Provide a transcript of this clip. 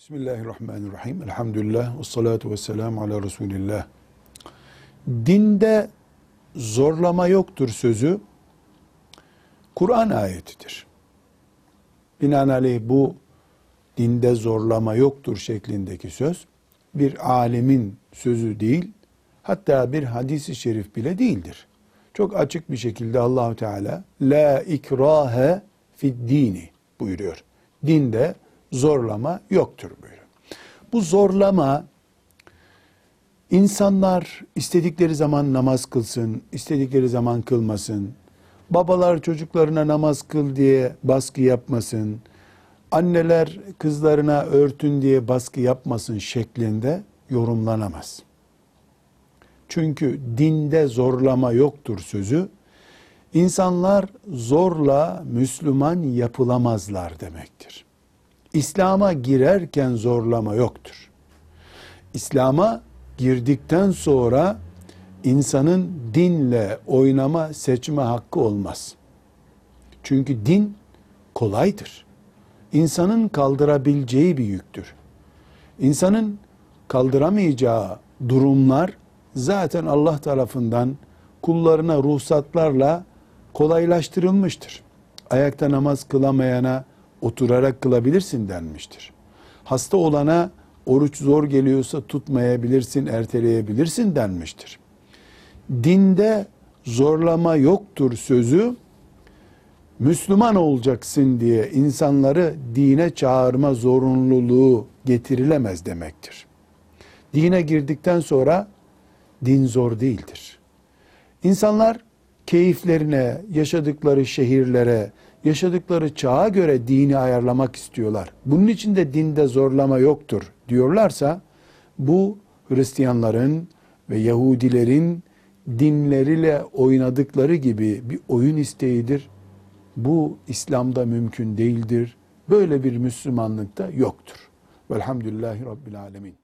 Bismillahirrahmanirrahim. Elhamdülillah. Ve salatu ve selamu ala Resulillah. Dinde zorlama yoktur sözü Kur'an ayetidir. Binaenaleyh bu dinde zorlama yoktur şeklindeki söz bir alemin sözü değil, hatta bir hadisi şerif bile değildir. Çok açık bir şekilde Allahu Teala la ikrahe fid dini buyuruyor. Dinde zorlama yoktur buyuruyor. Bu zorlama insanlar istedikleri zaman namaz kılsın, istedikleri zaman kılmasın. Babalar çocuklarına namaz kıl diye baskı yapmasın. Anneler kızlarına örtün diye baskı yapmasın şeklinde yorumlanamaz. Çünkü dinde zorlama yoktur sözü. İnsanlar zorla Müslüman yapılamazlar demektir. İslam'a girerken zorlama yoktur. İslam'a girdikten sonra insanın dinle oynama, seçme hakkı olmaz. Çünkü din kolaydır. İnsanın kaldırabileceği bir yüktür. İnsanın kaldıramayacağı durumlar zaten Allah tarafından kullarına ruhsatlarla kolaylaştırılmıştır. Ayakta namaz kılamayana oturarak kılabilirsin denmiştir. Hasta olana oruç zor geliyorsa tutmayabilirsin, erteleyebilirsin denmiştir. Dinde zorlama yoktur sözü Müslüman olacaksın diye insanları dine çağırma zorunluluğu getirilemez demektir. Dine girdikten sonra din zor değildir. İnsanlar keyiflerine, yaşadıkları şehirlere, yaşadıkları çağa göre dini ayarlamak istiyorlar. Bunun için de dinde zorlama yoktur diyorlarsa bu Hristiyanların ve Yahudilerin dinleriyle oynadıkları gibi bir oyun isteğidir. Bu İslam'da mümkün değildir. Böyle bir Müslümanlıkta yoktur. Velhamdülillahi Rabbil Alemin.